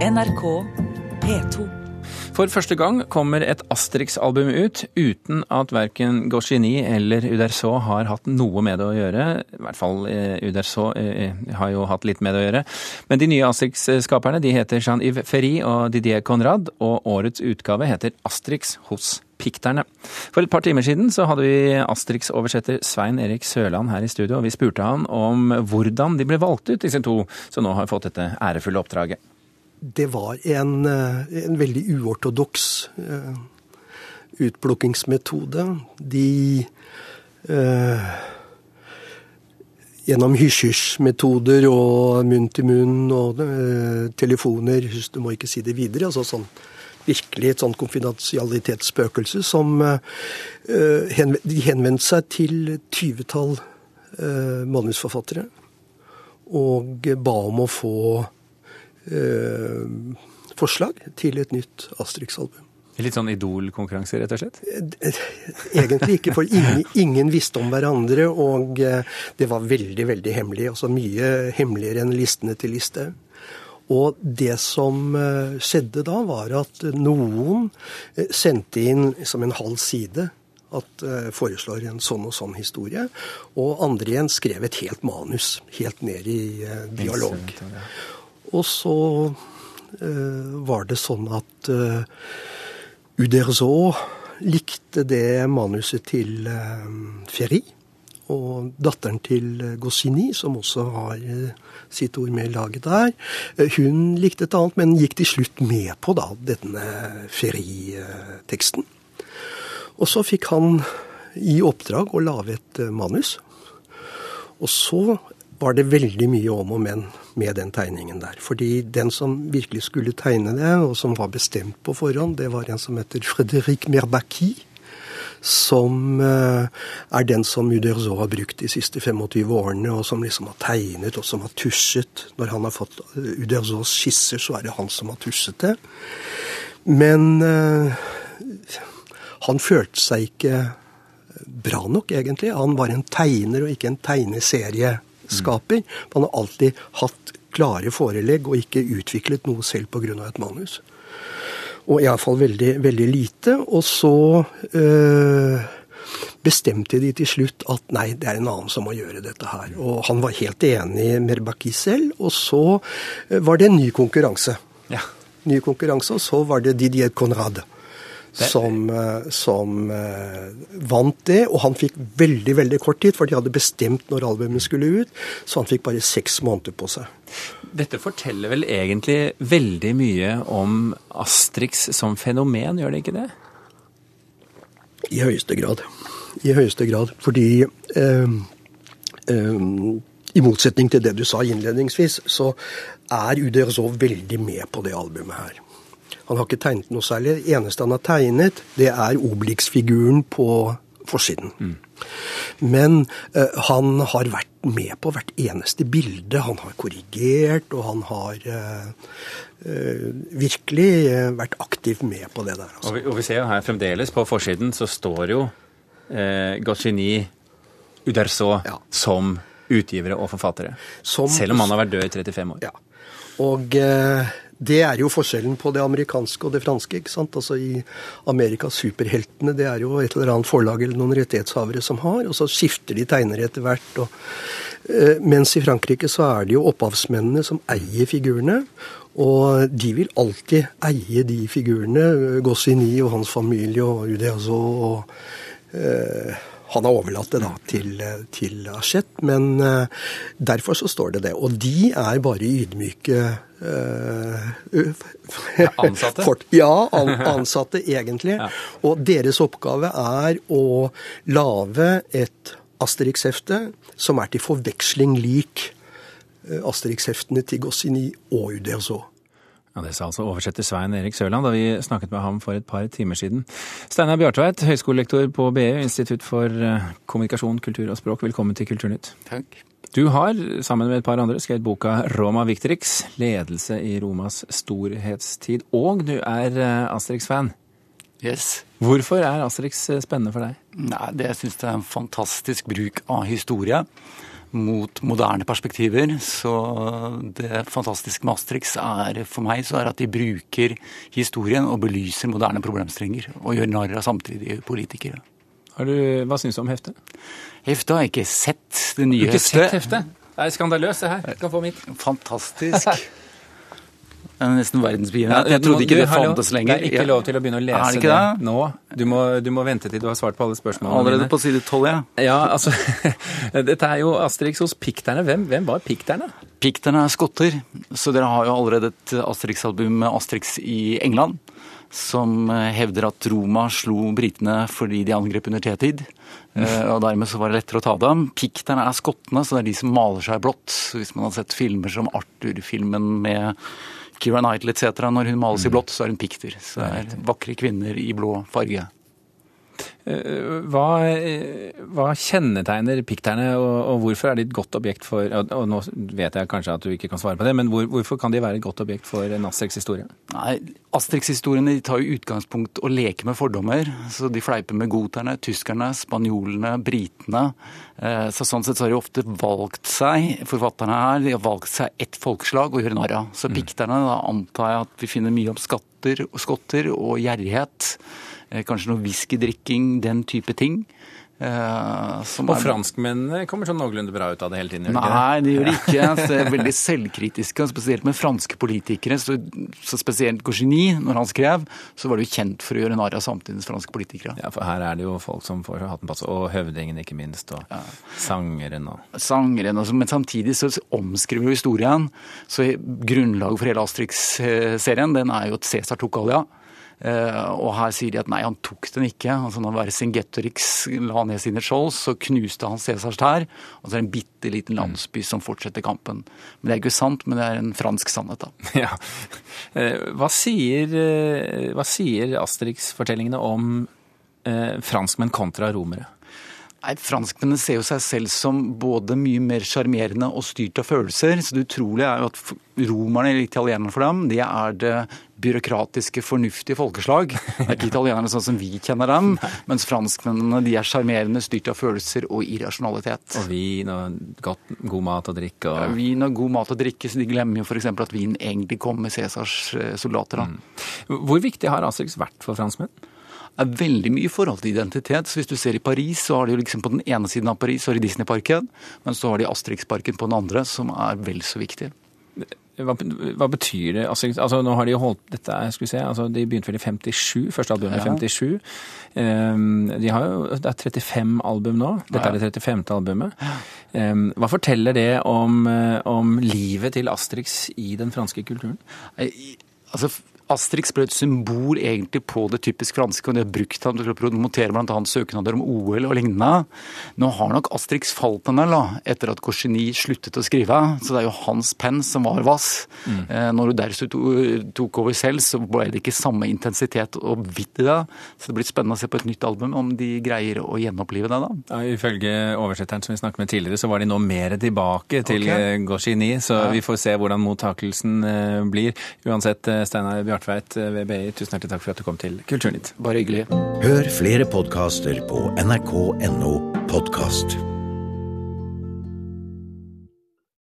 NRK P2. For første gang kommer et Asterix-album ut uten at verken Goscinny eller Uderso har hatt noe med det å gjøre. I hvert fall eh, Uderzo eh, har jo hatt litt med det å gjøre. Men de nye Asterix-skaperne de heter Jean-Yves Ferry og Didier Conrad, og årets utgave heter Asterix hos pikterne. For et par timer siden så hadde vi Asterix-oversetter Svein Erik Sørland her i studio, og vi spurte han om hvordan de ble valgt ut, disse to som nå har fått dette ærefulle oppdraget det var en, eh, en veldig uortodoks uh, utplukkingsmetode. De uh, Gjennom hysj-hysj-metoder og munn-til-munn og uh, telefoner Du må ikke si det videre. altså sånn virkelig et sånn konfidensialitetsspøkelse som De henvendte seg til tyvetall manusforfattere og ba om å få forslag til et nytt Asterix-album. Litt sånn Idol-konkurranse, rett og slett? Egentlig ikke, for ingen, ingen, visste om hverandre, og eh, det var veldig, veldig hemmelig. Altså mye hemmeligere enn listene til Listhaug. Og det som eh, skjedde da, var at noen eh, sendte inn som en halv side at foreslår en sånn og sånn historie. Og andre igjen skrev et helt manus, helt ned i dialog. Og så eh, var det sånn at eh, Uderzo likte det manuset til eh, Ferry. Og datteren til Goscinny, som også har sitt ord med i laget der, hun likte et annet, men gikk til slutt med på da, denne Ferry-teksten. Og så fikk han i oppdrag å lage et manus. Og så var det veldig mye om og men med den tegningen der. Fordi den som virkelig skulle tegne det, og som var bestemt på forhånd, det var en som heter Frédéric Merbaki. Som uh, er den som Uderzo har brukt de siste 25 årene, og som liksom har tegnet og som har tusjet. Når han har fått uh, Uderzos skisser, så er det han som har tusjet det. Men uh, han følte seg ikke bra nok, egentlig. Han var en tegner og ikke en tegneserie skaper. Man har alltid hatt klare forelegg og ikke utviklet noe selv pga. et manus. Og iallfall veldig, veldig lite. Og så øh, bestemte de til slutt at nei, det er en annen som må gjøre dette her. Og han var helt enig med Baki selv. Og så øh, var det en ny konkurranse. Ja. Ny konkurranse, Og så var det Didier Conrad som, eh, som uh, vant det. Og han fikk veldig veldig kort tid, for de hadde bestemt når albumet skulle ut. Så han fikk bare seks måneder på seg. Dette forteller vel egentlig veldig mye om Astrix som fenomen, gjør det ikke det? I høyeste grad. I høyeste grad. Fordi eh, eh, i motsetning til det du sa innledningsvis, så er UDRSO veldig med på det albumet her. Han har ikke tegnet noe særlig. Det eneste han har tegnet, det er Obelix-figuren på forsiden. Mm. Men uh, han har vært med på hvert eneste bilde. Han har korrigert, og han har uh, uh, virkelig vært aktiv med på det der. Altså. Og, vi, og, vi, ser jo her fremdeles, på forsiden så står jo eh, Goscinny Uderso ja. som utgivere og forfattere. Som, selv om han har vært død i 35 år. Ja. Og det er jo forskjellen på det amerikanske og det franske. ikke sant? Altså I Amerika, superheltene, det er jo et eller annet forlag eller noen rettighetshavere som har, og så skifter de tegnere etter hvert. Og, eh, mens i Frankrike så er det jo opphavsmennene som eier figurene. Og de vil alltid eie de figurene. Goscinny og hans familie og Udeazo og uh, han har overlatt det da til, til Hachette, men uh, derfor så står det det. Og de er bare ydmyke uh, Ansatte? Fort, ja, an, ansatte egentlig. ja. Og deres oppgave er å lage et Asterix-hefte som er til forveksling lik uh, Asterix-heftene til Gossini og Uderzo. Ja, Det sa altså oversetter Svein Erik Sørland da vi snakket med ham for et par timer siden. Steinar Bjartveit, høyskolelektor på BU, Institutt for eh, kommunikasjon, kultur og språk. Velkommen til Kulturnytt. Takk. Du har, sammen med et par andre, skrevet boka Roma Victrix, ledelse i Romas storhetstid. Og du er eh, Asterix-fan. Yes. Hvorfor er Asterix eh, spennende for deg? Nei, det, Jeg syns det er en fantastisk bruk av historie. Mot moderne perspektiver. Så det fantastiske med Asterix er for meg så er at de bruker historien og belyser moderne problemstillinger. Og gjør narr av samtidige politikere. Du, hva syns du om heftet? Heftet har jeg ikke sett. Det nye heftet. Du har ikke heftet. sett heftet? Det er skandaløst, det her. Du kan få mitt. Fantastisk. Det er nesten verdensbegivenhet. Jeg trodde ikke det fantes lenger. Det er ikke lov til å begynne å lese det, det? nå. Du må, du må, vente til du har svart på alle spørsmålene. Allerede på side tolv, ja. Ja, altså Dette er jo Asterix hos pikterne. Hvem, hvem var pikterne? Pikterne er skotter, så dere har jo allerede et Asterix-album med Asterix i England. Som hevder at Roma slo britene fordi de angrep under tetid. Og dermed så var det lettere å ta dem. Pikterne er skottene, så det er de som maler seg blått. Hvis man har sett filmer som Arthur-filmen med Keira Knightley etc. Når hun males i blått, så er hun pikter. Så er vakre kvinner i blå farge. Hva, hva kjennetegner pikterne, og, og, hvorfor er de et godt objekt for og, og Nå vet jeg kanskje at du ikke kan svare på det, men hvor, hvorfor kan de være et godt objekt for en Asterix-historie? Nei, Asterix-historiene tar jo utgangspunkt å leke med fordommer. så De fleiper med goterne, tyskerne, spanjolene, britene. Så Sånn sett så har de ofte valgt seg forfatterne her, de har valgt seg ett folkeslag å gjøre narr av. Så pikterne, da antar jeg at vi finner mye om skatter, skotter og gjerrighet. Kanskje noe whiskydrikking, den type ting. Uh, og franskmennene kommer sånn noenlunde bra ut av det hele tiden? Nei, det gjør de ikke. Så er veldig selvkritiske, spesielt med franske politikere. Så, så spesielt Gaucheny, når han skrev, så var det jo kjent for å gjøre narr av samtidens franske politikere. Ja, for her er det jo folk som får hatten på seg, og høvdingen ikke minst, og ja. sangeren og Sangeren, også, men samtidig så omskriver jo historien. Så grunnlaget for hele Asterix-serien, den er jo at Cæsar tok Gallia. Uh, og her sier de at nei, han tok den ikke. altså Når Vercingetorix la ned sine skjold, så knuste han Cæsars tær. Og så er det en bitte liten landsby som fortsetter kampen. Men Det er ikke sant, men det er en fransk sannhet, da. Ja. Uh, hva sier, hva sier Asterix-fortellingene om franskmenn kontra romere? Nei, Franskmennene ser jo seg selv som både mye mer sjarmerende og styrt av følelser. Så det utrolige er jo at romerne, eller italienerne for dem, de er det byråkratiske, fornuftige folkeslag. Det er ikke italienerne sånn som vi kjenner dem, mens franskmennene de er sjarmerende, styrt av følelser og irrasjonalitet. Og vin og godt, god mat og drikke. Og... Ja, vin og god mat og drikke, så de glemmer jo f.eks. at vin egentlig kom med Cæsars soldater. Da. Mm. Hvor viktig har Asterix vært for franskmenn? Er veldig mye i forhold til identitet. Så Hvis du ser i Paris, så har de liksom på den ene siden av Paris har de Disneyparken, men så har de Asterix-parken på den andre, som er vel så viktig. Hva, hva, betyr det? Altså, altså, nå har De holdt dette, skal vi se, altså, de begynte vel i 57, første albumet i ja. 57. Um, de har jo, Det er 35 album nå. Dette ja. er det 35. albumet. Um, hva forteller det om, om livet til Asterix i den franske kulturen? Altså, Asterix ble et symbol egentlig på det typisk franske, og de har brukt ham til å promotere bl.a. søknader om OL og lignende. Nå har nok Asterix falt en del etter at Corseny sluttet å skrive, så det er jo hans penn som var vass. Mm. Når Uderzo tok over selv, så ble det ikke samme intensitet og vidt i det. Så det blir spennende å se på et nytt album om de greier å gjenopplive det. da. Ja, ifølge oversetteren som vi snakket med tidligere, så var de nå mer tilbake til okay. Goscini, så ja. vi får se hvordan mottakelsen blir. Uansett, Steinar Bjarte Hartveit ved BI, tusen hjertelig takk for at du kom til Kulturnytt. Bare hyggelig. Hør flere podkaster på nrk.no podkast.